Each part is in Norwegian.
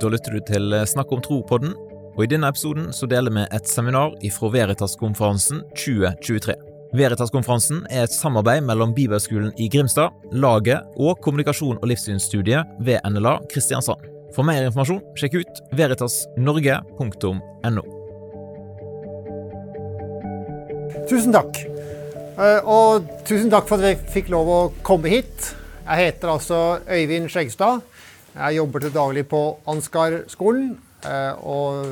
Da lytter du til Snakk om tro-podden, og i denne episoden så deler vi et seminar ifra Veritas-konferansen 2023. Veritas-konferansen er et samarbeid mellom Bibelskolen i Grimstad, laget og kommunikasjon- og livssynsstudiet ved NLA Kristiansand. For mer informasjon, sjekk ut veritasnorge.no. Tusen takk. Eh, Og tusen takk for at jeg fikk lov å komme hit. Jeg heter altså Øyvind Skjeggstad. Jeg jobber til daglig på Ansgar-skolen. eh, Og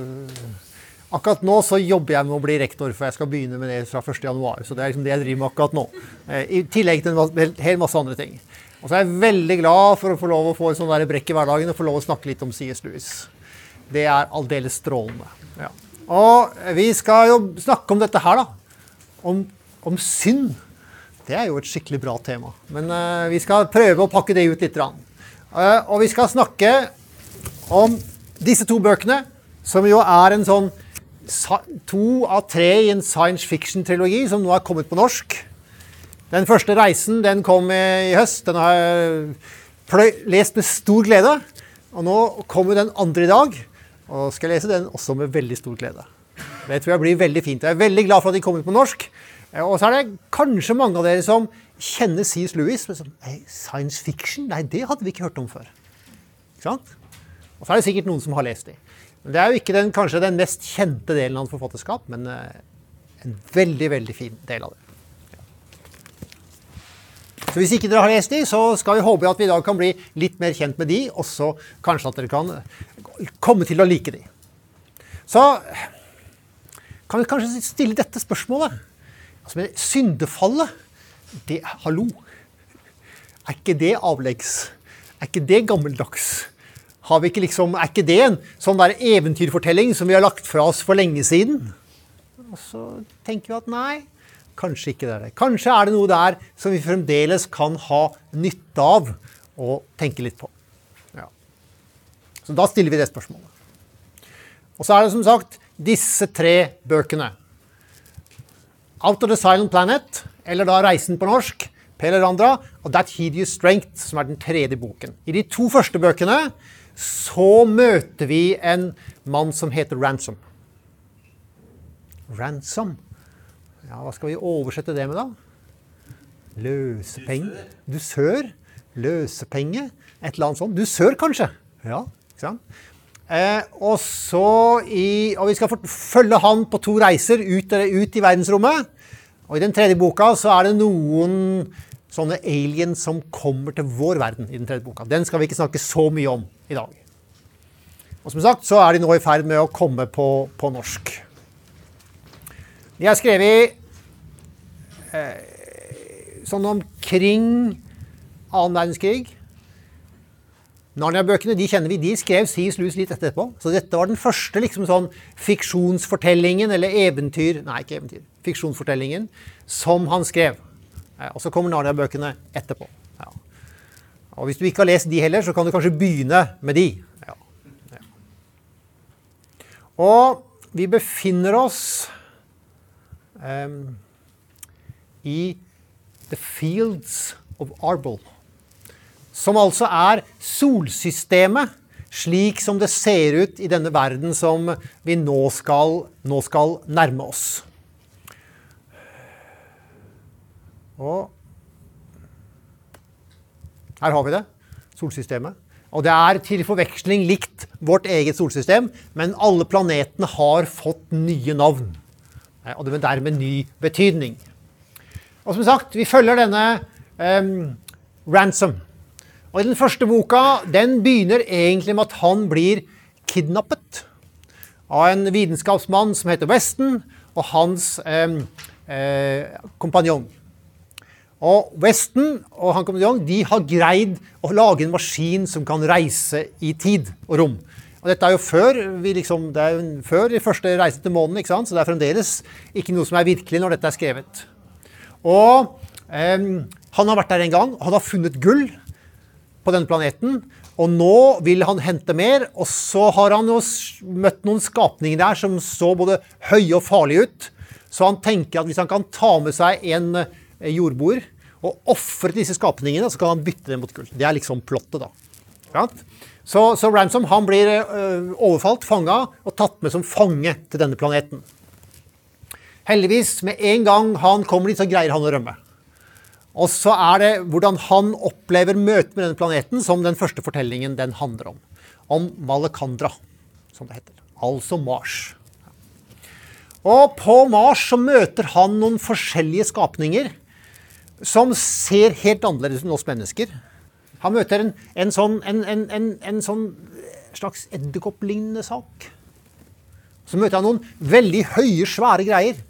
akkurat nå så jobber jeg med å bli rektor, for jeg skal begynne med det fra 1.1. Så det er liksom det jeg driver med akkurat nå. Eh, I tillegg til en hel masse andre ting. Og så er jeg veldig glad for å få lov å få sånn der brekk i hverdagen og få lov å snakke litt om C.S. Lewis. Det er aldeles strålende. Ja. Og vi skal jo snakke om dette her, da om, om synd. Det er jo et skikkelig bra tema. Men uh, vi skal prøve å pakke det ut litt. grann. Eh, og vi skal snakke om disse to bøkene, som jo er en sånn to av tre i en science fiction-trilogi som nå er kommet på norsk. Den første reisen den kom i høst. Den har jeg lest med stor glede. Og nå kommer den andre i dag. Og skal lese den også med veldig stor glede. Det tror jeg blir veldig fint. Jeg er veldig glad for at de kommer på norsk. Eh, Og så er det kanskje mange av dere som kjenner C.S. Lewis. Men som, «Nei, science fiction? Nei, det hadde vi ikke hørt om før. Ikke sant? Og så er det sikkert noen som har lest de. Men Det er jo ikke den, kanskje den mest kjente delen av hans forfatterskap, men eh, en veldig, veldig fin del av det. Så Hvis ikke dere har lest de, så skal vi håpe at vi i dag kan bli litt mer kjent med de, og så kanskje at dere kan komme til å like de. Så kan vi kanskje stille dette spørsmålet. Altså, med syndefallet, det Hallo. Er ikke det avleggs? Er ikke det gammeldags? Har vi ikke liksom, er ikke det en sånn der eventyrfortelling som vi har lagt fra oss for lenge siden? Og så tenker vi at nei, kanskje ikke det er det. Kanskje er det noe der som vi fremdeles kan ha nytte av å tenke litt på. Ja. Så da stiller vi det spørsmålet. Og så er det som sagt disse tre bøkene. Out of the Silent Planet, eller da Reisen på norsk, Per Randra, og That Hideous Strength, som er den tredje boken. I de to første bøkene så møter vi en mann som heter Ransom. Ransom. Ja, hva skal vi oversette det med, da? Løsepenge? Dusør? Løsepenge? Et eller annet sånt. Dusør, kanskje? Ja, ikke sant? Eh, og så i, og vi skal følge han på to reiser ut, ut i verdensrommet. Og i den tredje boka så er det noen sånne aliens som kommer til vår verden. i Den tredje boka. Den skal vi ikke snakke så mye om i dag. Og som sagt så er de nå i ferd med å komme på, på norsk. De er skrevet eh, sånn omkring annen verdenskrig. Narnia-bøkene de kjenner vi, de skrev C.S. Lewis litt etterpå. Så dette var den første liksom sånn fiksjonsfortellingen, eller eventyr Nei, ikke eventyr. Fiksjonsfortellingen som han skrev. Eh, Og så kommer Narnia-bøkene etterpå. Ja. Og hvis du ikke har lest de heller, så kan du kanskje begynne med de. Ja. Ja. Og vi befinner oss um, i The Fields of Arbol som altså er solsystemet slik som det ser ut i denne verden som vi nå skal, nå skal nærme oss. Og her har vi det. Solsystemet. Og det er til forveksling likt vårt eget solsystem, men alle planetene har fått nye navn. Eh, Og det er dermed ny betydning. Og som sagt, vi følger denne um, Ransom. Og i Den første boka den begynner egentlig med at han blir kidnappet av en vitenskapsmann som heter Weston, og hans um, eh, kompanjong. Og Weston og han kompanjong de har greid å lage en maskin som kan reise i tid og rom. Og dette er jo før, vi liksom, det er jo før de første reise til månen, ikke sant? så det er fremdeles ikke noe som er virkelig når dette er skrevet. Og em, han har vært der en gang, han har funnet gull på denne planeten. Og nå vil han hente mer, og så har han jo møtt noen skapninger der som så både høye og farlige ut. Så han tenker at hvis han kan ta med seg en eh, jordboer og ofre disse skapningene, så kan han bytte dem mot gull. Det er liksom plottet, da. Så, så, Ransom han blir uh, overfalt, fanga og tatt med som fange til denne planeten. Heldigvis, med en gang han kommer dit, så greier han å rømme. Og så er det hvordan han opplever møtet med denne planeten, som den første fortellingen den handler om. Om Malekandra, som det heter. Altså Mars. Og på Mars så møter han noen forskjellige skapninger som ser helt annerledes enn oss mennesker. Han møter en, en sånn, en, en, en sånn slags edderkopplignende sak. Så møter han noen veldig høye, svære greier.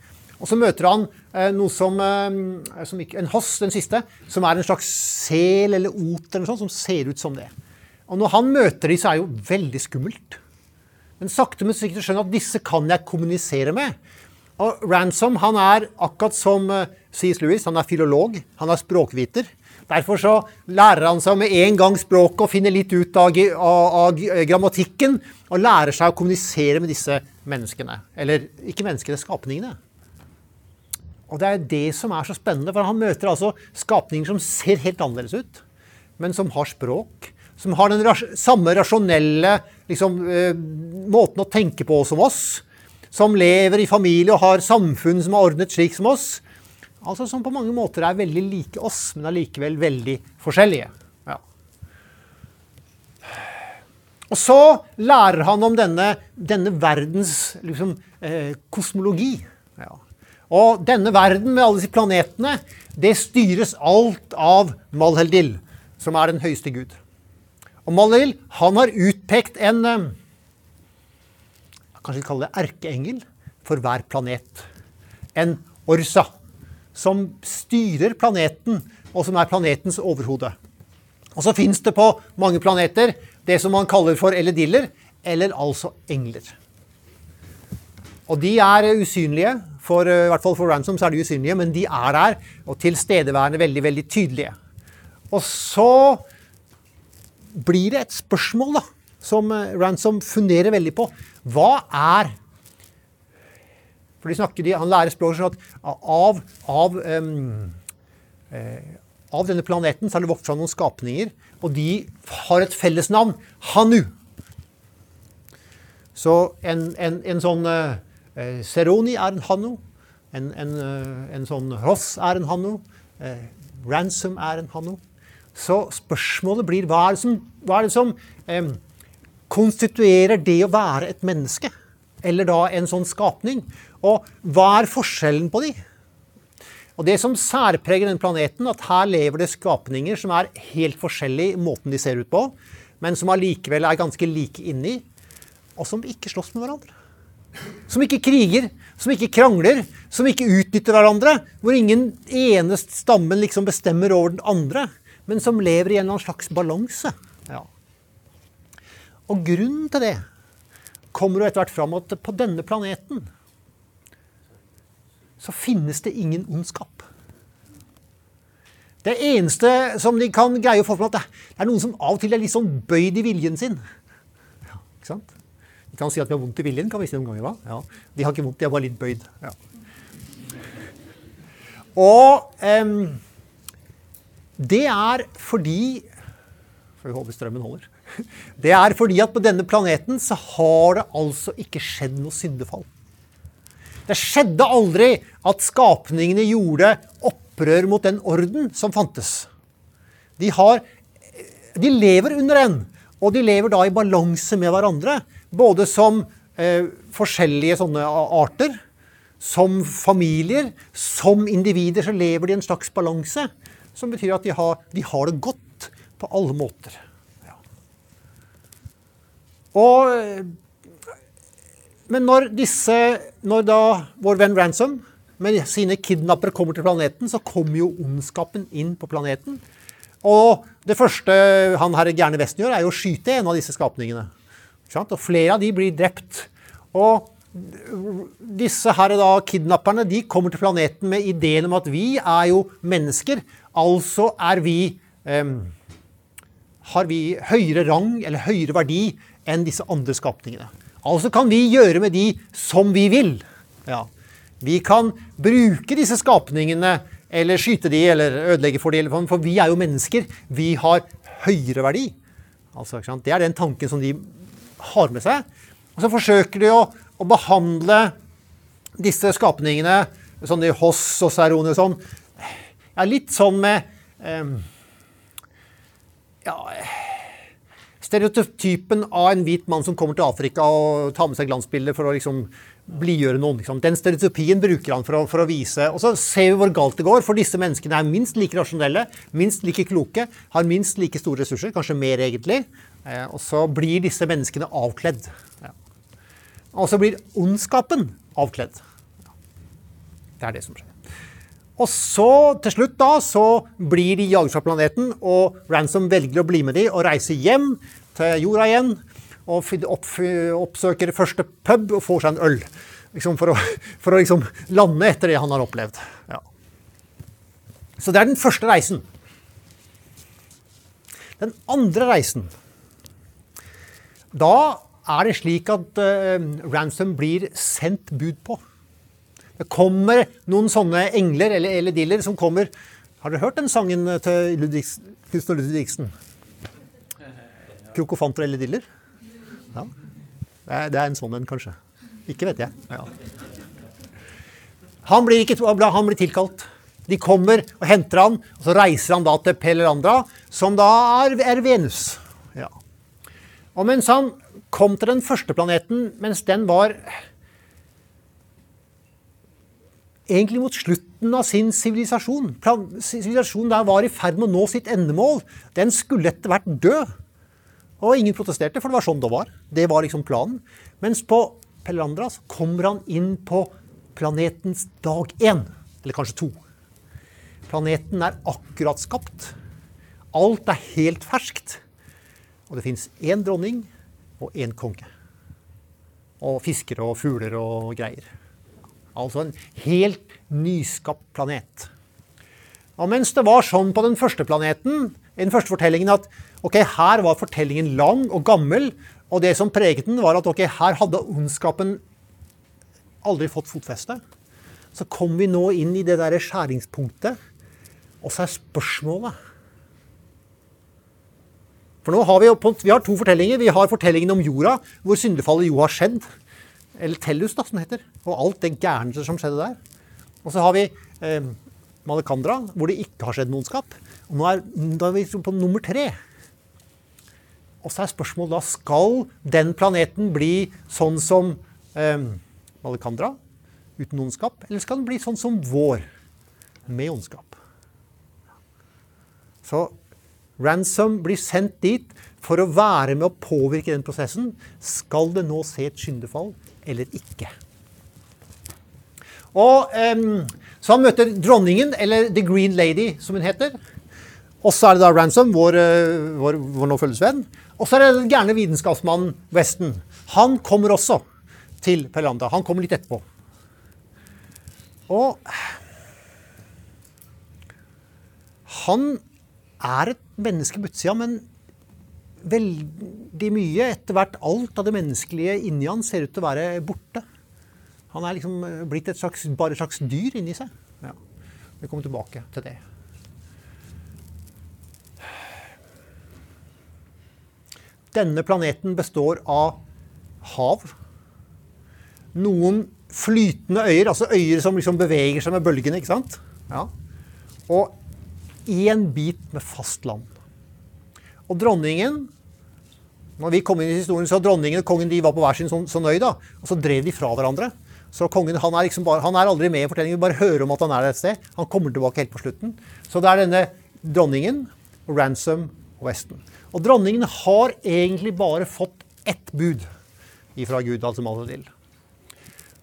Og så møter han eh, noe som, eh, som ikke, En hoss, den siste, som er en slags sel eller ot eller sånt, som ser ut som det. Og når han møter dem, så er det jo veldig skummelt. Men sakte, men sikkert skjønner at disse kan jeg kommunisere med. Og Ransom han er akkurat som uh, C.S. Lewis, han er filolog, han er språkviter. Derfor så lærer han seg med en gang språket og finner litt ut av, av, av, grammatikken. Og lærer seg å kommunisere med disse menneskene. Eller ikke menneskene, skapningene. Og det er det som er så spennende, for han møter altså skapninger som ser helt annerledes ut, men som har språk. Som har den ras samme rasjonelle liksom, eh, måten å tenke på som oss. Som lever i familie og har samfunn som er ordnet slik som oss. Altså Som på mange måter er veldig like oss, men allikevel veldig forskjellige. Ja. Og så lærer han om denne, denne verdens liksom, eh, kosmologi. Ja. Og denne verden med alle disse planetene, det styres alt av Malheldil, som er den høyeste gud. Og Malheldil, han har utpekt en eh, Kanskje vi kaller det erkeengel for hver planet. En Orsa, som styrer planeten, og som er planetens overhode. Og så fins det på mange planeter det som man kaller for elediller, eller altså engler. Og de er usynlige. For, eh, I hvert fall for Ransom så er de usynlige, men de er der og tilstedeværende veldig, veldig tydelige. Og så blir det et spørsmål da, som eh, Ransom funderer veldig på. Hva er For de snakker, de, Han lærer språket sånn at av, av, um, eh, av denne planeten så har det vokst fram noen skapninger, og de har et fellesnavn. Hanu. Så en, en, en sånn Eh, Seroni er en Hanu. En, en, eh, sånn Ross er en Hanu. Eh, ransom er en Hanu. Så spørsmålet blir hva er det som, er det som konstituerer det å være et menneske? Eller da en sånn skapning? Og hva er forskjellen på de? Og Det som særpreger denne planeten, at her lever det skapninger som er helt forskjellige i måten de ser ut på, men som allikevel er ganske like inni, og som ikke slåss med hverandre. Som ikke kriger, som ikke krangler, som ikke utnytter hverandre. Hvor ingen ene stammen liksom bestemmer over den andre, men som lever i en eller annen slags balanse. Ja. Og grunnen til det kommer jo etter hvert fram at på denne planeten så finnes det ingen ondskap. Det eneste som de kan greie å få fram, at det er noen som av og til er litt sånn bøyd i viljen sin. Ja, ikke sant? Vi kan si at vi har vondt i viljen, kan vi si noen ganger. Ja. De har ikke vondt, de er bare litt bøyd. Ja. Og um, det er fordi Får vi håpe strømmen holder. Det er fordi at på denne planeten så har det altså ikke skjedd noe syndefall. Det skjedde aldri at skapningene gjorde opprør mot den orden som fantes. De, har, de lever under den, og de lever da i balanse med hverandre. Både som eh, forskjellige sånne arter, som familier, som individer, så lever de i en slags balanse. Som betyr at de har, de har det godt på alle måter. Og, men når disse Når da vår venn Ransom med sine kidnappere kommer til planeten, så kommer jo ondskapen inn på planeten. Og det første han herre gærne Vesten gjør, er jo å skyte en av disse skapningene. Og flere av de blir drept. Og disse her da, kidnapperne de kommer til planeten med ideen om at vi er jo mennesker. Altså er vi eh, har vi høyere rang eller høyere verdi enn disse andre skapningene. Altså kan vi gjøre med de som vi vil. Ja. Vi kan bruke disse skapningene eller skyte de eller ødelegge for de, for vi er jo mennesker. Vi har høyere verdi. Altså, det er den tanken som de har med seg. Og så forsøker de å, å behandle disse skapningene, sånn i Hoss og Serone og sånn, ja, litt sånn med um, ja, Stereotypen av en hvit mann som kommer til Afrika og tar med seg glansbilder for å liksom blidgjøre noen. Liksom. Den stereotypien bruker han for å, for å, vise. Og så ser vi hvor galt det går, for disse menneskene er minst like rasjonelle, minst like kloke, har minst like store ressurser, kanskje mer egentlig. Eh, og så blir disse menneskene avkledd. Ja. Og så blir ondskapen avkledd. Ja. Det er det som skjer. Og så, til slutt, da, så blir de jaget fra planeten, og Ransom velger å bli med dem og reise hjem til jorda igjen og oppsøker første pub og får seg en øl. Liksom for å, for å liksom lande etter det han har opplevd. Ja. Så det er den første reisen. Den andre reisen Da er det slik at uh, Ransom blir sendt bud på. Det kommer noen sånne engler eller, eller diller som kommer Har dere hørt den sangen til Knutsen og Ludvigsen? Krokofanter eller diller? Ja. Det er, en sånn en, kanskje. Ikke vet jeg. Ja. Han, blir ikke, han blir tilkalt. De kommer og henter han, og så reiser han da til Pelerandra, som da er, er Venus. Ja. Og mens han kom til den første planeten, mens den var egentlig mot slutten av sin sivilisasjon Sivilisasjonen der var i ferd med å nå sitt endemål. Den skulle etter hvert dø. Og ingen protesterte, for det var sånn det var. Det var liksom planen. Mens på Pellandra så kommer han inn på planetens dag én. Eller kanskje to. Planeten er akkurat skapt. Alt er helt ferskt. Og det fins én dronning og én konge. Og fiskere og fugler og greier. Altså en helt nyskapt planet. Og mens det var sånn på den første planeten, i den første fortellingen, at Ok, Her var fortellingen lang og gammel, og det som preget den, var at ok, her hadde ondskapen aldri fått fotfeste. Så kom vi nå inn i det derre skjæringspunktet, og så er spørsmålet For nå har vi, vi har to fortellinger. Vi har fortellingen om jorda, hvor syndefallet jo har skjedd. Eller Tellus, da, som det heter. Og alt det gærne som skjedde der. Og så har vi eh, Malekandra, hvor det ikke har skjedd noen ondskap. Og nå er, da er vi på nummer tre. Og så er spørsmålet da skal den planeten bli sånn som eh, Malekandra, uten ondskap, eller skal den bli sånn som vår, med ondskap? Så Ransom blir sendt dit for å være med å påvirke den prosessen. Skal det nå se et syndefall eller ikke? Og eh, Så han møter dronningen, eller The Green Lady, som hun heter. Og så er det da Ransom, vår, eh, vår, vår nå følgesvenn. Og så er det den gærne vitenskapsmannen Weston. Han kommer også til Pelanda. Han kommer litt etterpå. Og han er et menneske på utsida, men veldig mye etter hvert alt av det menneskelige inni han ser ut til å være borte. Han er liksom blitt et slags, bare et slags dyr inni seg. Ja. Vi kommer tilbake til det. Denne planeten består av hav. Noen flytende øyer, altså øyer som liksom beveger seg med bølgene. ikke sant? Ja. Og én bit med fast land. Og dronningen når vi kom inn i historien, så Dronningen og kongen de var på hver sin sånn, sånn øy. da, og Så drev de fra hverandre. Så kongen han er, liksom bare, han er aldri med i fortellingen. Vi bare hører om at han er et sted. Han kommer tilbake helt på slutten. Så det er denne dronningen, Ransom og Westen. Og dronningen har egentlig bare fått ett bud ifra Gud, altså Malodil.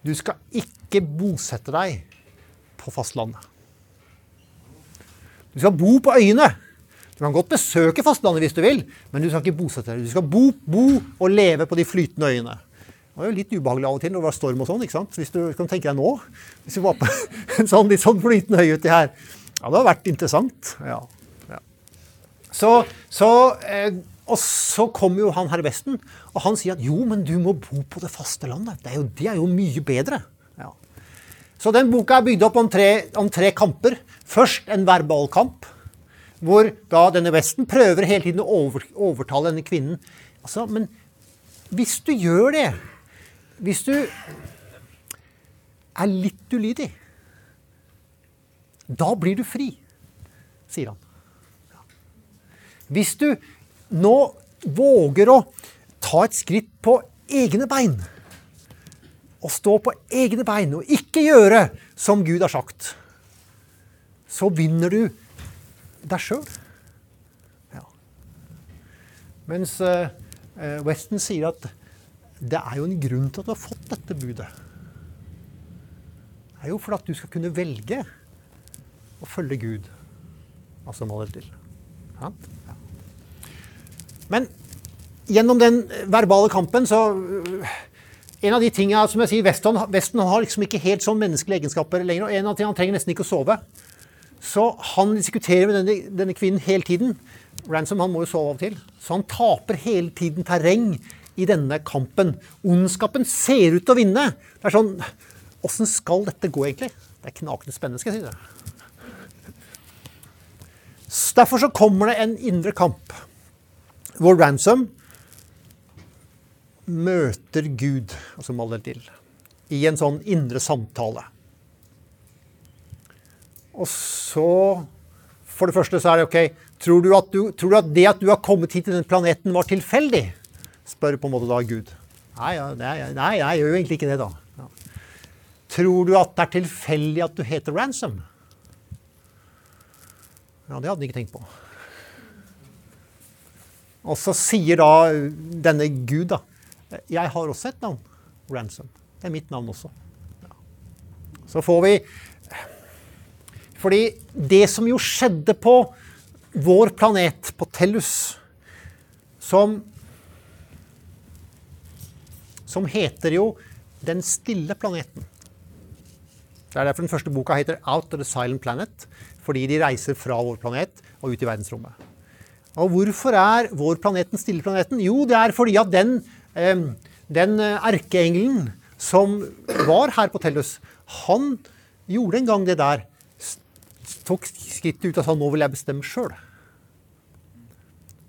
Du skal ikke bosette deg på fastlandet. Du skal bo på øyene. Du kan godt besøke fastlandet hvis du vil, men du skal ikke bosette deg. Du skal bo, bo og leve på de flytende øyene. Det var jo litt ubehagelig av og til når det var storm og sånn. ikke sant? Hvis du kan tenke deg nå, hvis du var på en sånn litt sånn flytende øy uti her. Ja, det hadde vært interessant. ja. Så, så eh, og så kommer jo han herr Vesten, og han sier at jo, men du må bo på det faste landet. Det er jo, det er jo mye bedre. Ja. Så den boka er bygd opp om tre, om tre, kamper. Først en verbal kamp. hvor da denne Vesten prøver hele tiden å over, overtale denne kvinnen. Altså, men hvis du gjør det, hvis du er litt ulydig, da blir du fri, sier han. Hvis du nå våger å ta et skritt på egne bein, og stå på egne bein og ikke gjøre som Gud har sagt, så vinner du deg sjøl. Ja. Mens uh, Weston sier at det er jo en grunn til at du har fått dette budet. Det er jo for at du skal kunne velge å følge Gud, altså maler til. Ja. Men gjennom den verbale kampen så En av de tingene som jeg sier, Vesten, Vesten har liksom ikke helt sånn menneskelige egenskaper lenger. og en av tingene Han trenger nesten ikke å sove. Så han diskuterer med denne, denne, kvinnen hele tiden. Ransom han må jo sove av og til. Så han taper hele tiden terreng i denne kampen. Ondskapen ser ut til å vinne. Det er sånn Åssen skal dette gå, egentlig? Det er knakende spennende, skal jeg si det. Derfor så kommer det en indre kamp hvor Ransom møter Gud, altså maler til, i en sånn indre samtale. Og så For det første så er det OK Tror du du, tror du at det at du har kommet hit til den planeten, var tilfeldig? Spør på en måte da Gud. Nei, nei, nei, jeg gjør jo egentlig ikke det, da. Ja. Tror du at det er tilfeldig at du heter Ransom? Ja, det hadde han ikke tenkt på. Og så sier da denne Gud, da Jeg har også et navn. Ransom. Det er mitt navn også. Så får vi fordi det som jo skjedde på vår planet, på Tellus, som Som heter jo Den stille planeten. Det er derfor den første boka heter 'Out of the Silent Planet'. Fordi de reiser fra vår planet og ut i verdensrommet. Og hvorfor er vår planet den stille planeten? Jo, det er fordi at den, eh, den erkeengelen som var her på Tellus, han gjorde en gang det der tok skrittet ut og sa nå vil jeg bestemme sjøl.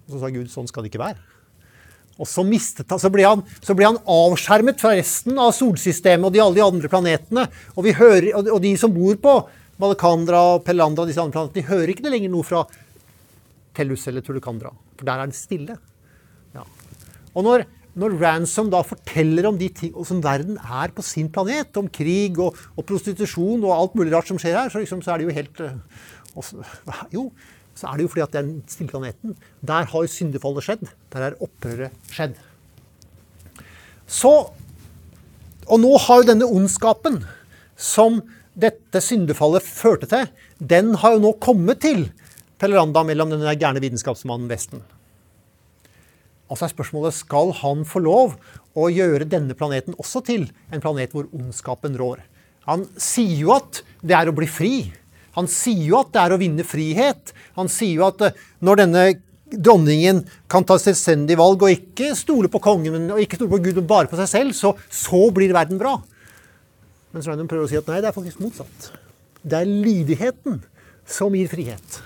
Så sa Gud sånn skal det ikke være. Og så, mistet så, ble han, så ble han avskjermet fra resten av solsystemet og de, alle de andre planetene. Og, hører, og, de som bor på Malakandra og Pelandra, disse andre planetene, de hører ikke det lenger noe fra Tellus eller Tulukandra. For der er det stille. Ja. Og når, når Ransom da forteller om de ting som verden er på sin planet, om krig og, og prostitusjon og alt mulig rart som skjer her, så, liksom, så er det jo helt uh, også, Jo, så er det jo fordi at den stille planeten. Der har syndefallet skjedd. Der er opprøret skjedd. Så Og nå har jo denne ondskapen som dette syndefallet førte til, den har jo nå kommet til Pelleranda mellom den gærne vitenskapsmannen Vesten. Og så er spørsmålet skal han få lov å gjøre denne planeten også til en planet hvor ondskapen rår. Han sier jo at det er å bli fri. Han sier jo at det er å vinne frihet. Han sier jo at eh, når denne dronningen kan ta selvstendig valg og ikke stole på kongen og ikke stole på Gud, men bare på seg selv, så, så blir verden bra. Mens Random prøver å si at nei, det er faktisk motsatt. Det er lydigheten som gir frihet.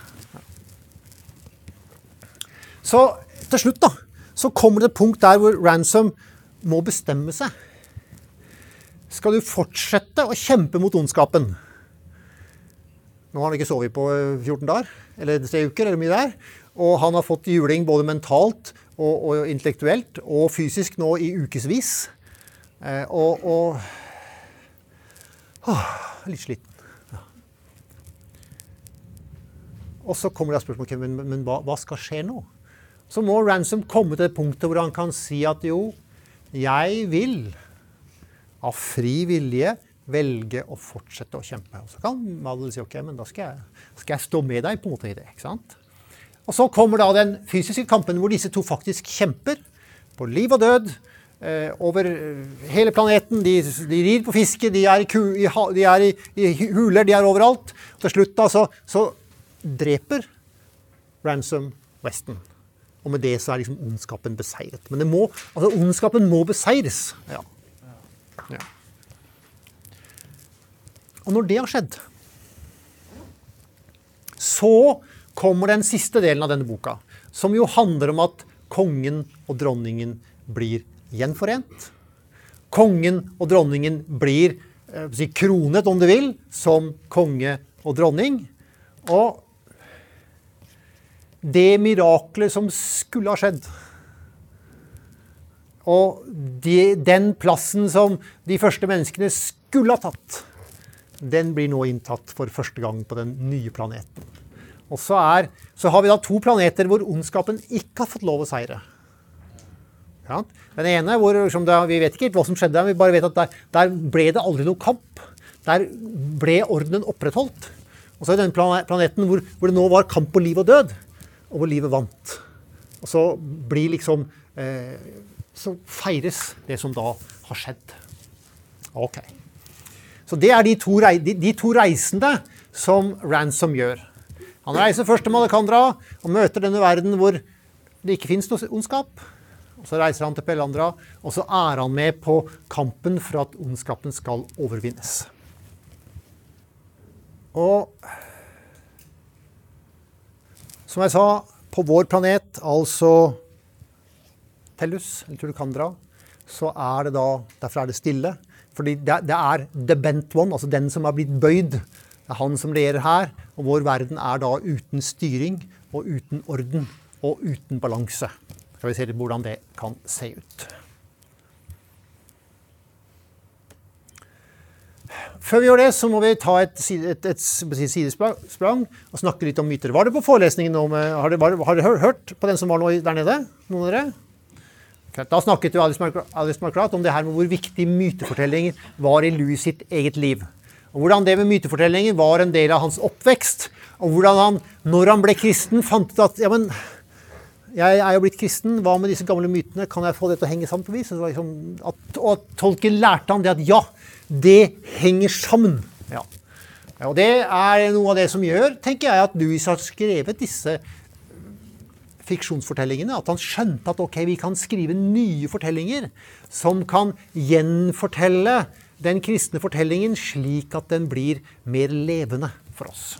Så til slutt, da så kommer det et punkt der hvor Ransom må bestemme seg. Skal du fortsette å kjempe mot ondskapen? Nå har han ikke sovet på 14 eh, dager, eller tre uker, eller mye der. Og han har fått juling både mentalt og, og intellektuelt og fysisk nå i ukevis. Eh, og, og åh, litt sliten. Ja. Og så kommer det spørsmål men, men hva, hva skal skje nå? Så må Ransom komme til det punktet hvor han kan si at jo, jeg vil av fri vilje velge å fortsette å kjempe. Og så kan Madel si ok, men da skal jeg, skal jeg, stå med deg på en måte i det. ikke sant? Og så kommer da den fysiske kampen hvor disse to faktisk kjemper på liv og død eh, over hele planeten. De, de, rir på fiske, de er, i, ku, i, de er i, i, huler, de er overalt. Til slutt da, så, så dreper Ransom Weston. Og med det så er liksom ondskapen beseiret. Men det må, altså ondskapen må beseires. Ja. ja. Og når det har skjedd, så kommer den siste delen av denne boka, som jo handler om at kongen og dronningen blir gjenforent. Kongen og dronningen blir eh, kronet, om du vil, som konge og dronning. Og det miraklet som skulle ha skjedd, og de, den plassen som de første menneskene skulle ha tatt, den blir nå inntatt for første gang på den nye planeten. Og så, er, så har vi da to planeter hvor ondskapen ikke har fått lov å seire. Ja. Den ene hvor det, vi vet ikke hva som skjedde, vi bare vet at der, der ble det aldri noe kamp. Der ble ordenen opprettholdt. Og så er det denne planeten hvor, hvor, det nå var kamp på liv og død, og hvor livet vant. Og så blir liksom eh, Så feires det som da har skjedd. Ok. Så det er de to, de, de to reisende som Ransom gjør. Han reiser først til Malakandra og møter denne verden hvor det ikke fins noe ondskap. Og Så reiser han til Pelandra, og så er han med på kampen for at ondskapen skal overvinnes. Og som jeg sa, på vår planet, altså Tellus, eller Tulkandra, så er det da Derfor er det stille. Fordi det, det er the bent one, altså den som har blitt bøyd. Det er han som regjerer her. Og vår verden er da uten styring og uten orden og uten balanse. Skal vi se hvordan det kan se ut. Før vi gjør det, så må vi ta et, et, et, et sidesprang og snakke litt om myter. Var det på forelesningen nå? Med, har dere hørt på den som var nå der nede? Noen av dere? Da snakket jo Alice Marcrat om det her med hvor viktig mytefortellinger var i Louis sitt eget liv. Og hvordan det med mytefortellinger var en del av hans oppvekst. Og hvordan han, når han ble kristen, fant ut at ja, men, jeg er jo blitt kristen, hva med disse gamle mytene? Kan jeg få det til å henge sammen på vis? Liksom at, og tolken lærte han det at ja, det henger sammen. Ja. Og det er noe av det som gjør, tenker jeg, at Louis har skrevet disse fiksjonsfortellingene. At han skjønte at ok, vi kan skrive nye fortellinger som kan gjenfortelle den kristne fortellingen slik at den blir mer levende for oss.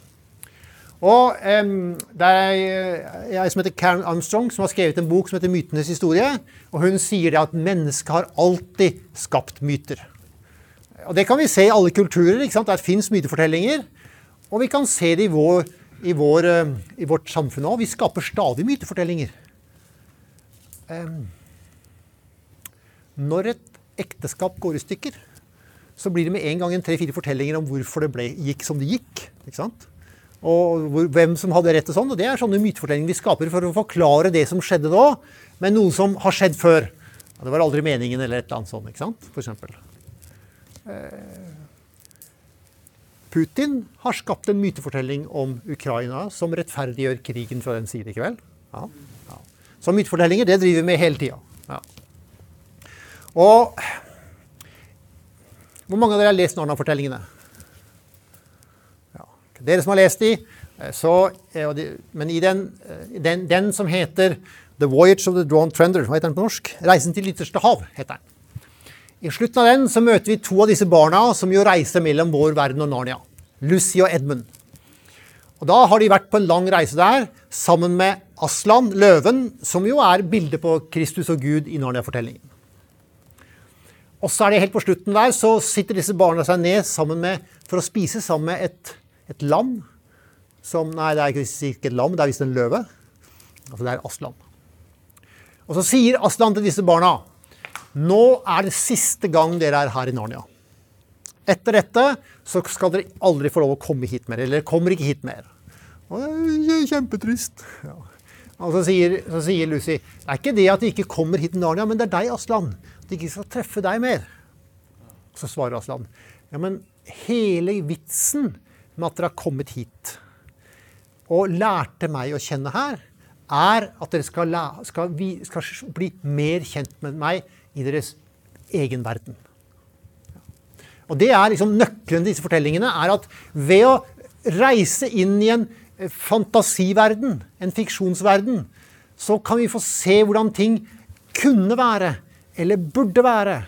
Og um, Det er ei som heter Karen Armstrong, som har skrevet en bok som heter 'Mytenes historie'. og Hun sier det at mennesket har alltid skapt myter. Og Det kan vi se i alle kulturer. ikke sant? Der fins mytefortellinger. Og vi kan se det i, vår, i, vår, eh, i vårt samfunn òg. Vi skaper stadig mytefortellinger. Um, når et ekteskap går i stykker, så blir det med en gang en tre-fire fortellinger om hvorfor det ble, gikk som det gikk. ikke sant? Og hvor, hvem som hadde rett og sånn. Og det er sånne mytefortellinger vi skaper for å forklare det som skjedde da, med noe som har skjedd før. Ja, det var aldri meningen, eller et eller annet sånt. ikke sant? For eksempel. Eh, Putin har skapt en mytefortelling om Ukraina som rettferdiggjør krigen fra den side i kveld. Ja, ja. Så mytefortellinger, det driver vi med hele tida. Ja. Og hvor mange av dere har lest Narna-fortellingene? Ja. Dere som har lest de, eh, så, Men i den, eh, den, den, som heter The Voyage of the Drawn Trender, hva heter den på norsk? 'Reisen til ytterste hav', heter den. I slutten av den så møter vi to av disse barna som jo reiser mellom vår verden og Narnia. Lucy og Edmund. Og Da har de vært på en lang reise der sammen med Aslan, løven, som jo er bildet på Kristus og Gud i Narnia-fortellingen. Og så er det helt på slutten der, så sitter disse barna seg ned med, for å spise sammen med et, et lam. Som, nei, det er ikke et lam, det er visst en løve. Altså det er Aslan. Og så sier Aslan til disse barna nå er det siste gang dere er her i Narnia. Etter dette så skal dere aldri få lov å komme hit mer. Eller kommer ikke hit mer. Og det er kjempetrist. Ja. Og så sier, så sier, Lucy det er ikke det at de ikke kommer hit til Narnia, men det er deg, Aslan. At de ikke skal treffe deg mer. Så svarer Aslan ja, men hele vitsen med at dere har kommet hit og lærte meg å kjenne her, er at dere skal, skal, skal bli mer kjent med meg i deres egen verden. Og det er liksom Nøkkelen til disse fortellingene er at ved å reise inn i en eh, fantasiverden, en fiksjonsverden, så kan vi få se hvordan ting kunne være, eller burde være.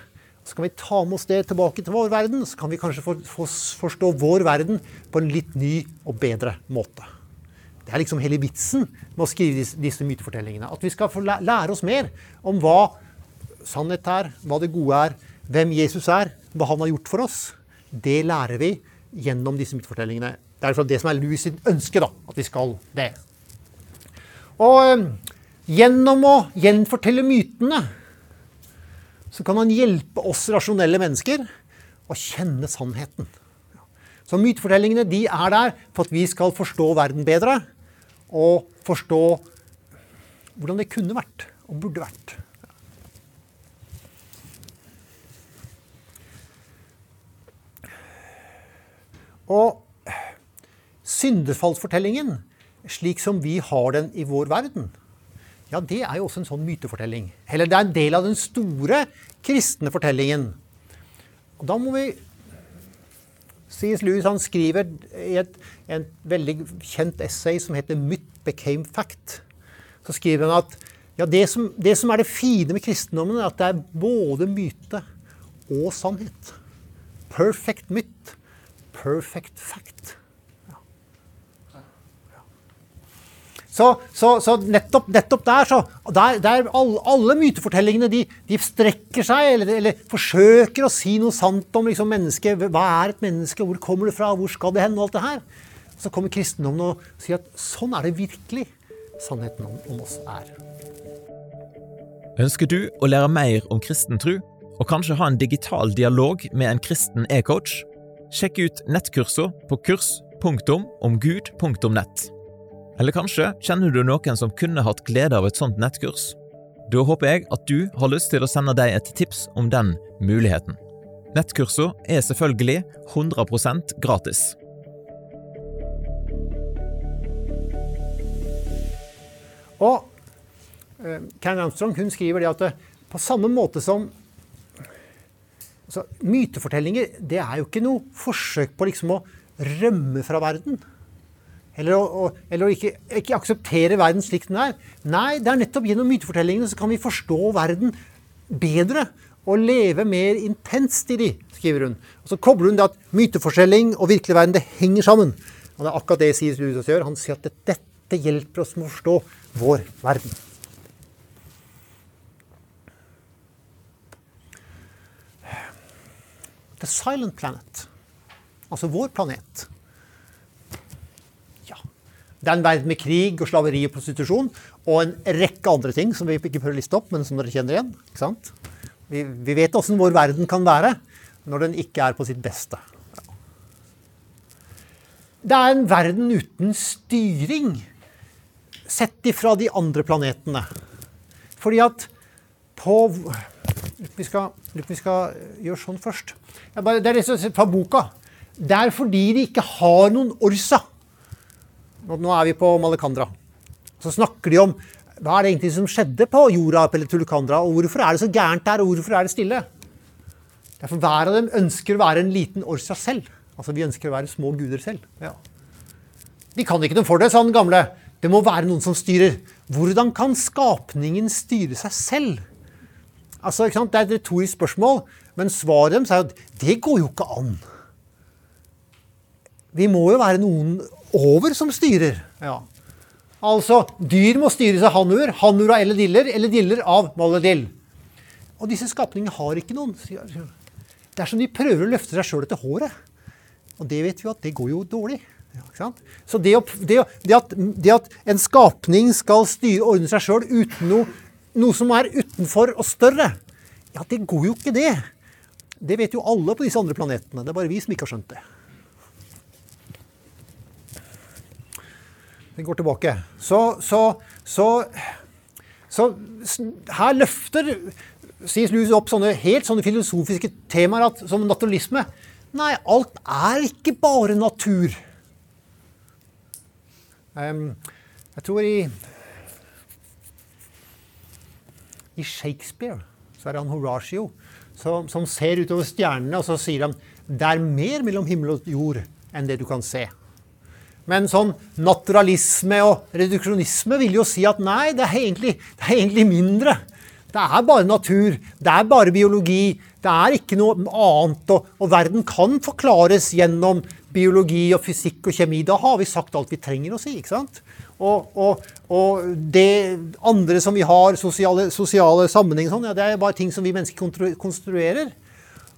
Så kan vi ta med oss det tilbake til vår verden, så kan vi kanskje for, for, forstå vår verden på en litt ny og bedre måte. Det er liksom hele vitsen med å skrive disse, mytefortellingene. At vi skal få lære oss mer om hva sannhet er, hva det gode er, hvem Jesus er, hva han har gjort for oss. Det lærer vi gjennom disse mytefortellingene. Det er det som er Louis sitt ønske, da, at vi skal det. Og øh, gjennom å gjenfortelle mytene så kan han hjelpe oss rasjonelle mennesker å kjenne sannheten. Så mytefortellingene de er der for at vi skal forstå verden bedre og forstå hvordan det kunne vært og burde vært. Og syndefallsfortellingen, slik som vi har den i vår verden, ja, det er jo også en sånn mytefortelling. Eller det er en del av den store kristne fortellingen. Og da må vi C.S. Lewis han skriver i et, en veldig kjent essay som heter 'Myth became fact'. Så skriver han at ja, det, som, det som er det fine med kristendommen, er at det er både myte og sannhet. Perfect myth, perfect fact. Så, så, så nettopp, nettopp, der, så der, der alle, alle, mytefortellingene de, de, strekker seg, eller, eller, forsøker å si noe sant om liksom, mennesket. Hva er et menneske? Hvor kommer det fra? Hvor skal det hen? Og alt det her. Så kommer kristendommen og sier at sånn er det virkelig sannheten om, om oss er. Ønsker du å lære mer om kristen tro, og kanskje ha en digital dialog med en kristen e-coach? Sjekk ut nettkursene på kurs.omgud.nett. Eller kanskje kjenner du noen som kunne hatt glede av et sånt nettkurs? Da håper jeg at du har lyst til å sende deg et tips om den muligheten. Nettkursene er selvfølgelig 100% gratis. Og eh, Karen Armstrong hun skriver det at eh, på samme måte som altså, Mytefortellinger det er jo ikke noe forsøk på liksom å rømme fra verden. Eller å, eller å ikke, ikke, akseptere verden slik den er. Nei, det er nettopp gjennom mytefortellingene så kan vi forstå verden bedre og leve mer intenst i de, skriver hun. Og Så kobler hun det at mytefortelling og virkelig verden det henger sammen. Og Det er akkurat det sier Lewis gjør. Han sier at dette hjelper oss med å forstå vår verden. The Silent Planet, altså vår planet, det er en verden med krig og slaveri og prostitusjon og en rekke andre ting som vi ikke prøver å liste opp, men som dere kjenner igjen. Vi, vi, vet åssen vår verden kan være når den ikke er på sitt beste. Det er en verden uten styring, sett ifra de andre planetene. Fordi at på Vi skal, vi skal gjøre sånn først. Bare, det er fra boka. Det er fordi de ikke har noen Orsa. Nå er vi på Malekandra. Så snakker de om hva er det egentlig som skjedde på jorda på Tulukandra, og hvorfor er det så gærent der, og hvorfor er det stille? Derfor hver av dem ønsker å være en liten Orsa selv. Altså vi ønsker å være små guder selv. Ja. De kan ikke noe for det, sa den gamle. Det må være noen som styrer. Hvordan kan skapningen styre seg selv? Altså, Det er et retorisk spørsmål, men svaret deres er at det går jo ikke an. Vi må jo være noen over som styrer. Ja. Altså, dyr må styres av hannur, hannur av elediller, elediller av maledill. Og disse skapningene har ikke noen. Det er som de prøver å løfte seg sjøl etter håret. Og det vet vi at det går jo dårlig. Ja, Så det, å, det, det, at, det, at, en skapning skal styre og ordne seg sjøl uten noe, noe, som er utenfor og større, ja, det går jo ikke, det. Det vet jo alle på disse andre planetene. Det er bare vi som ikke har skjønt det. Vi går tilbake. Så, så, så, så her løfter sies Lewis opp sånne helt sånne filosofiske temaer at, som naturalisme. Nei, alt er ikke bare natur. Um, jeg tror i I Shakespeare så er det han Horatio som, som ser utover stjernene, og så sier han det er mer mellom himmel og jord enn det du kan se. Men sånn naturalisme og reduksjonisme vil jo si at nei, det er egentlig, det er egentlig mindre. Det er bare natur. Det er bare biologi. Det er ikke noe annet. Og, og verden kan forklares gjennom biologi og fysikk og kjemi. Da har vi sagt alt vi trenger å si. ikke sant? Og, og, og det andre som vi har, sosiale, sosiale sammenhenger, sånn, ja, det er bare ting som vi mennesker konstruerer.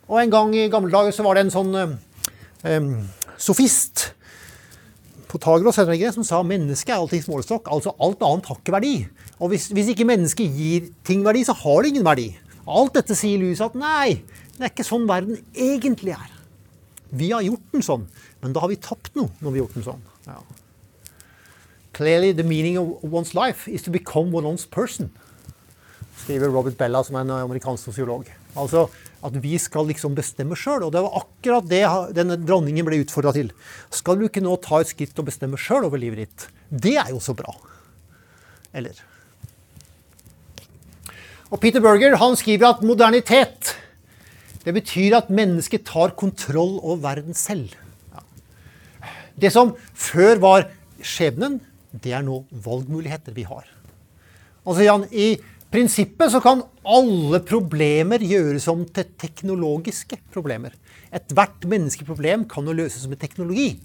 Og en gang i gamle dager så var det en sånn um, sofist Protagoras heter det ikke, som sa mennesket er alltid målestokk. Altså alt annet har ikke verdi. Og hvis, hvis ikke mennesket gir ting verdi, så har det ingen verdi. Alt dette sier Louis at nei, det er ikke sånn verden egentlig er. Vi har gjort den sånn, men da har vi tapt noe når vi har gjort den sånn. Ja. Clearly the meaning of one's life is to become one's person, skriver Robert Bella, som er en amerikansk sosiolog. Altså at vi skal liksom bestemme sjøl. Og det var akkurat det denne dronningen ble utfordra til. Skal du ikke nå ta et skritt og bestemme sjøl over livet ditt? Det er jo så bra. Eller? Og Peter Berger han skriver at modernitet det betyr at mennesket tar kontroll over verden selv. Det som før var skjebnen, det er nå valgmuligheter vi har. Altså, Jan, I prinsippet så kan alle problemer gjøres om til teknologiske problemer. Ethvert menneskeproblem kan jo løses med teknologi.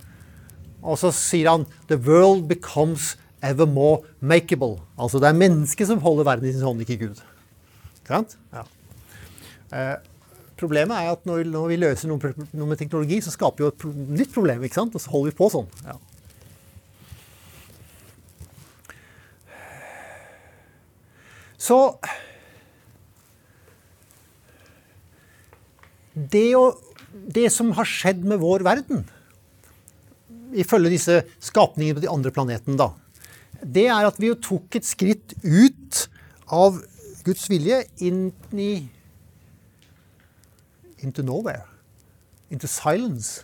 Og så sier han 'The world becomes ever more makeable'. Altså det er mennesket som holder verden i sin hånd, ikke Gud. Sant? Ja. Eh, problemet er at når, når vi løser noe, noe, med teknologi, så skaper vi jo et nytt problem. ikke sant? Og så holder vi på sånn. Ja. Så det, å, det som har skjedd med vår verden, ifølge disse skapningene på de andre planetene, da, det er at vi jo tok et skritt ut av Guds vilje inn i Into nowhere. Into silence.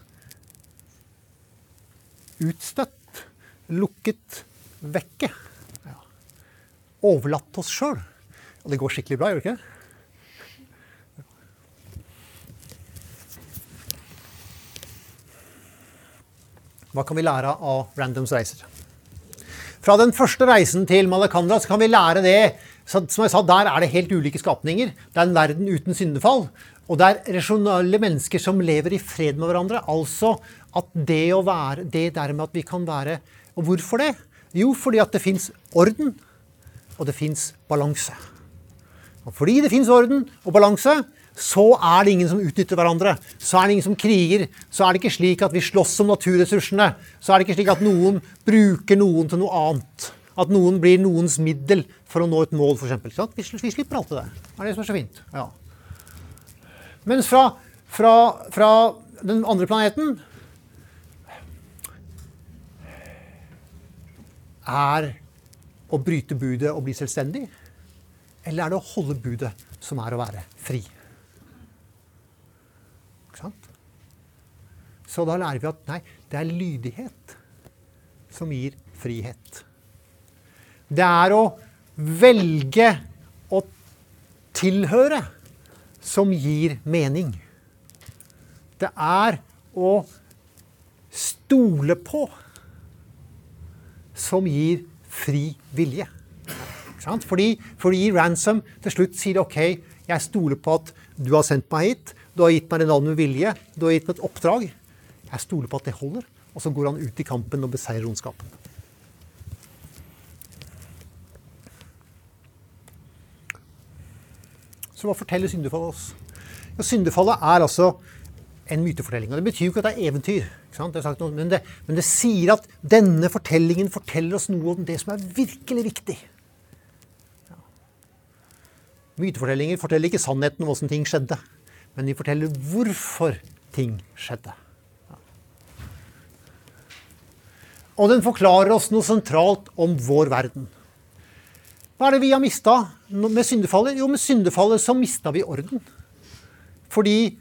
Utstøtt. Lukket. Vekke. Ja. Overlatt oss sjøl. Og det går skikkelig bra, gjør det ikke? Hva kan vi lære av Randoms reiser? Fra den første reisen til Malakandra så kan vi lære det Som jeg sa, Der er det helt ulike skapninger. Det er en verden uten syndefall. Og det er rasjonale mennesker som lever i fred med hverandre. Altså at det å være Det dermed at vi kan være Og hvorfor det? Jo, fordi at det fins orden, og det fins balanse. Og fordi det fins orden og balanse, så er det ingen som utnytter hverandre. Så er det ingen som kriger. Så er det ikke slik at vi slåss om naturressursene. Så er det ikke slik at noen bruker noen til noe annet. At noen blir noens middel for å nå et mål, f.eks. Vi, vi slipper alt det der. Det er det som er så fint. Ja. Mens fra, fra, fra den andre planeten er å bryte budet og bli selvstendig. Eller er det å holde budet, som er å være fri? Ikke sant? Så da lærer vi at nei, det er lydighet som gir frihet. Det er å velge å tilhøre som gir mening. Det er å stole på som gir fri vilje. Fordi, fordi, Ransom til slutt sier OK, jeg stoler på at du har sendt meg hit. Du har gitt meg en navnet med vilje. Du har gitt meg et oppdrag. Jeg stoler på at det holder. Og så går han ut i kampen og beseirer ondskapen. Så hva forteller syndefallet oss? Ja, syndefallet er altså en mytefortelling. Og Det betyr jo ikke at det er eventyr. Det er men, det, men det sier at denne fortellingen forteller oss noe om det som er virkelig viktig. Mytefortellinger forteller ikke sannheten om åssen ting skjedde, men de forteller hvorfor ting skjedde. Og den forklarer oss noe sentralt om vår verden. Hva er det vi har mista med syndefallet? Jo, med syndefallet så mista vi orden. Fordi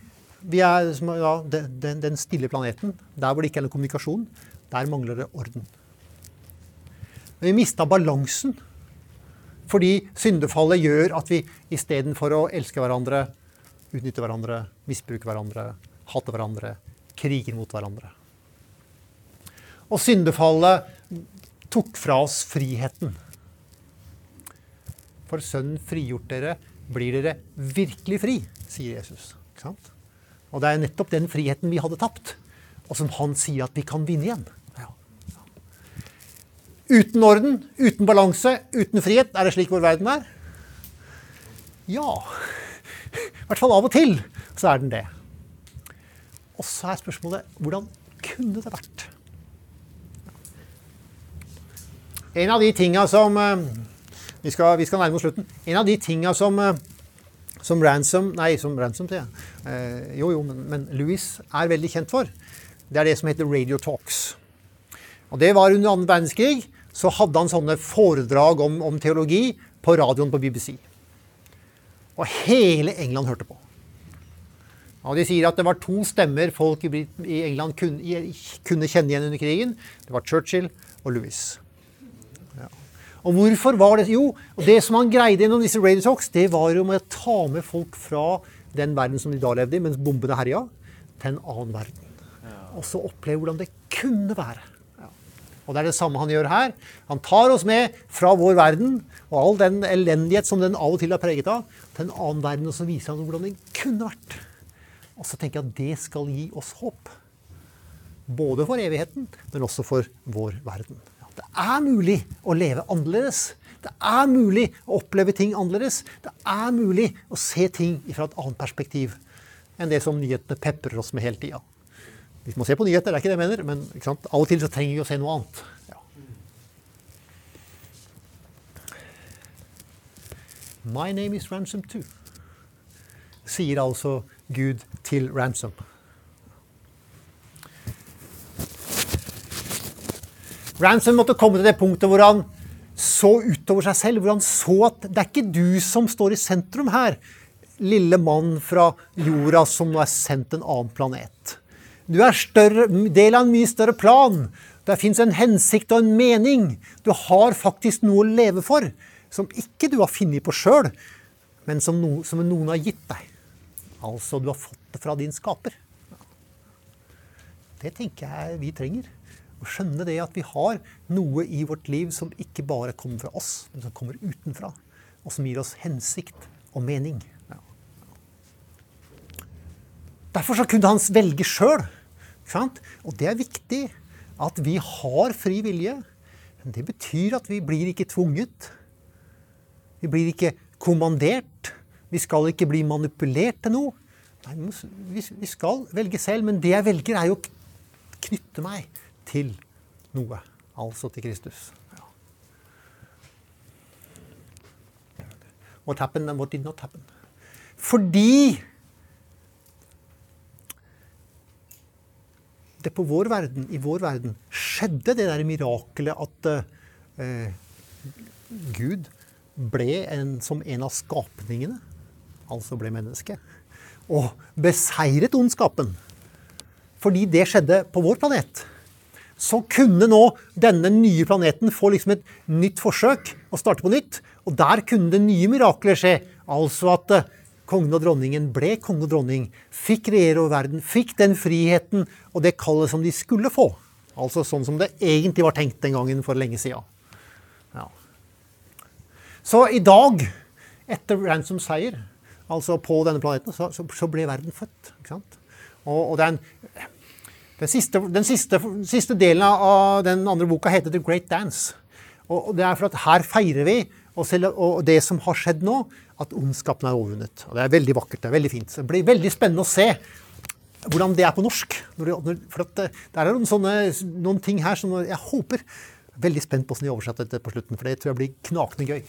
vi er ja, den, den, stille planeten, der hvor det ikke er noe kommunikasjon, der mangler det orden. Men vi mista balansen fordi syndefallet gjør at vi istedenfor å elske hverandre, utnytte hverandre, misbruke hverandre, hate hverandre, kriger mot hverandre. Og syndefallet tok fra oss friheten. for Sønnen frigjort dere, blir dere virkelig fri, sier Jesus. Og det er nettopp den friheten vi hadde tapt, og som han sier at vi kan vinne igjen. Uten orden, uten balanse, uten frihet. Er det slik vår verden er? Ja. I hvert fall av og til så er den det. Og så er spørsmålet hvordan kunne det vært? En av de tinga som eh, vi skal, vi skal, nærme oss slutten. En av de tinga som, eh, som Ransom Nei, som Ransom, sier jeg. Eh, jo, jo, men, men Louis er veldig kjent for. Det er det som heter Radio Talks. Og Det var under annen verdenskrig. Så hadde han sånne foredrag om, om teologi på radioen på BBC. Og hele England hørte på. Og De sier at det var to stemmer folk i England kunne, kunne kjenne igjen under krigen. Det var Churchill og Louis. Ja. Og hvorfor var det Jo, det som han greide gjennom disse Radio Talks, det var jo med å ta med folk fra den verden som de da levde i, mens bombene herja, til en annen verden. Og så oppleve hvordan det kunne være. Og det er det samme han gjør her. Han tar oss med fra vår verden og all den elendighet som den av og til er preget av, til en annen verden, og så viser han hvordan den kunne vært. Og så tenker jeg at det skal gi oss håp. Både for evigheten, men også for vår verden. Det er mulig å leve annerledes. Det er mulig å oppleve ting annerledes. Det er mulig å se ting fra et annet perspektiv enn det som nyhetene peprer oss med hele tida. Vi må se på nyheter, det er ikke det jeg mener, men av og til så trenger vi å se noe annet. Ja. My name is Ransom too, sier altså Gud til Ransom. Ransom måtte komme til det punktet hvor han så utover seg selv, hvor han så at det er ikke du som står i sentrum her, lille mann fra jorda som nå er sendt en annen planet. Du er større, del av en mye større plan. Der fins en hensikt og en mening. Du har faktisk noe å leve for som ikke du har funnet på sjøl, men som, no, som, noen har gitt deg. Altså, du har fått det fra din skaper. Det tenker jeg vi trenger. Å skjønne det at vi har noe i vårt liv som ikke bare kommer fra oss, men som kommer utenfra. Og som gir oss hensikt og mening. Derfor så kunne han velge sjøl. Og det er viktig at vi har fri vilje. Men det betyr at vi blir ikke tvunget. Vi blir ikke kommandert. Vi skal ikke bli manipulert til noe. Nei, vi skal velge selv, men det jeg velger, er jo å knytte meg til noe. Altså til Kristus. What happened and what did not happen. Fordi det på vår verden, i vår verden skjedde det der mirakelet at eh, Gud ble en, som en av skapningene, altså ble menneske, og beseiret ondskapen. Fordi det skjedde på vår planet. Så kunne nå denne nye planeten få liksom et nytt forsøk og starte på nytt. Og der kunne det nye mirakler skje. Altså at eh, kongen og dronningen ble konge og dronning, fikk regjere over verden, fikk den friheten og det kallet som de skulle få. Altså sånn som det egentlig var tenkt den gangen for lenge sida. Ja. Så i dag, etter Ransoms seier, altså på denne planeten, så, så ble verden født. Og, og den, den, siste, den siste, siste, delen av den andre boka heter The Great Dance. Og, og det er for at her feirer vi og, selv, og det som har skjedd nå, at ondskapen er overvunnet. Og Det er veldig vakkert. Det er veldig fint. Det blir veldig spennende å se hvordan det er på norsk. For eh, det er noen, sånne, noen ting her som jeg håper Veldig spent på hvordan de oversetter dette på slutten, for det tror jeg blir knakende gøy.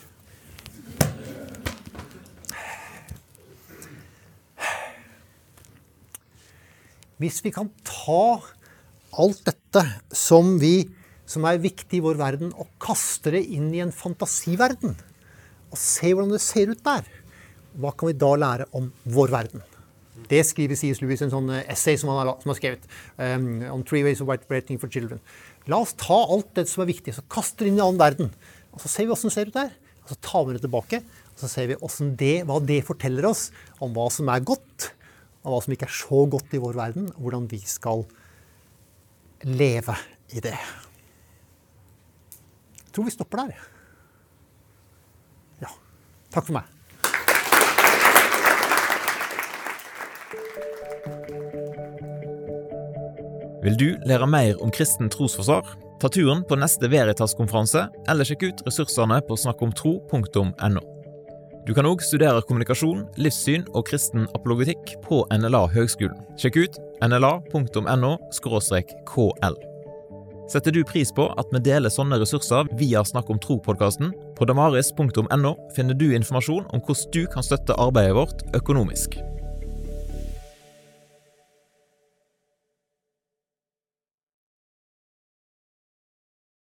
Hvis vi kan ta alt dette som, vi, som er viktig i vår verden, og kaste det inn i en fantasiverden og se hvordan det ser ut der. Hva kan vi da lære om vår verden? Det skriver C.S. Lewis i en sånn eh, essay som han har, som har skrevet. Um, on three ways of white for children. La oss ta alt det som er viktig, så kaster det inn i en annen verden. Og Så ser vi åssen det ser ut der. Og så tar vi det tilbake. Og så ser vi det, hva det forteller oss om hva som er godt, og hva som ikke er så godt i vår verden. Og hvordan vi skal leve i det. Jeg tror vi stopper der. Takk for meg. Vil du lære mer om kristen trosforsvar? Ta turen på neste Veritas-konferanse, eller sjekk ut ressursene på snakkomtro.no. Du kan òg studere kommunikasjon, livssyn og kristen apologetikk på NLA Høgskolen. Sjekk ut nla.no kl. Setter du pris på at vi deler sånne ressurser via Snakk om tro-podkasten? På damaris.no finner du informasjon om hvordan du kan støtte arbeidet vårt økonomisk.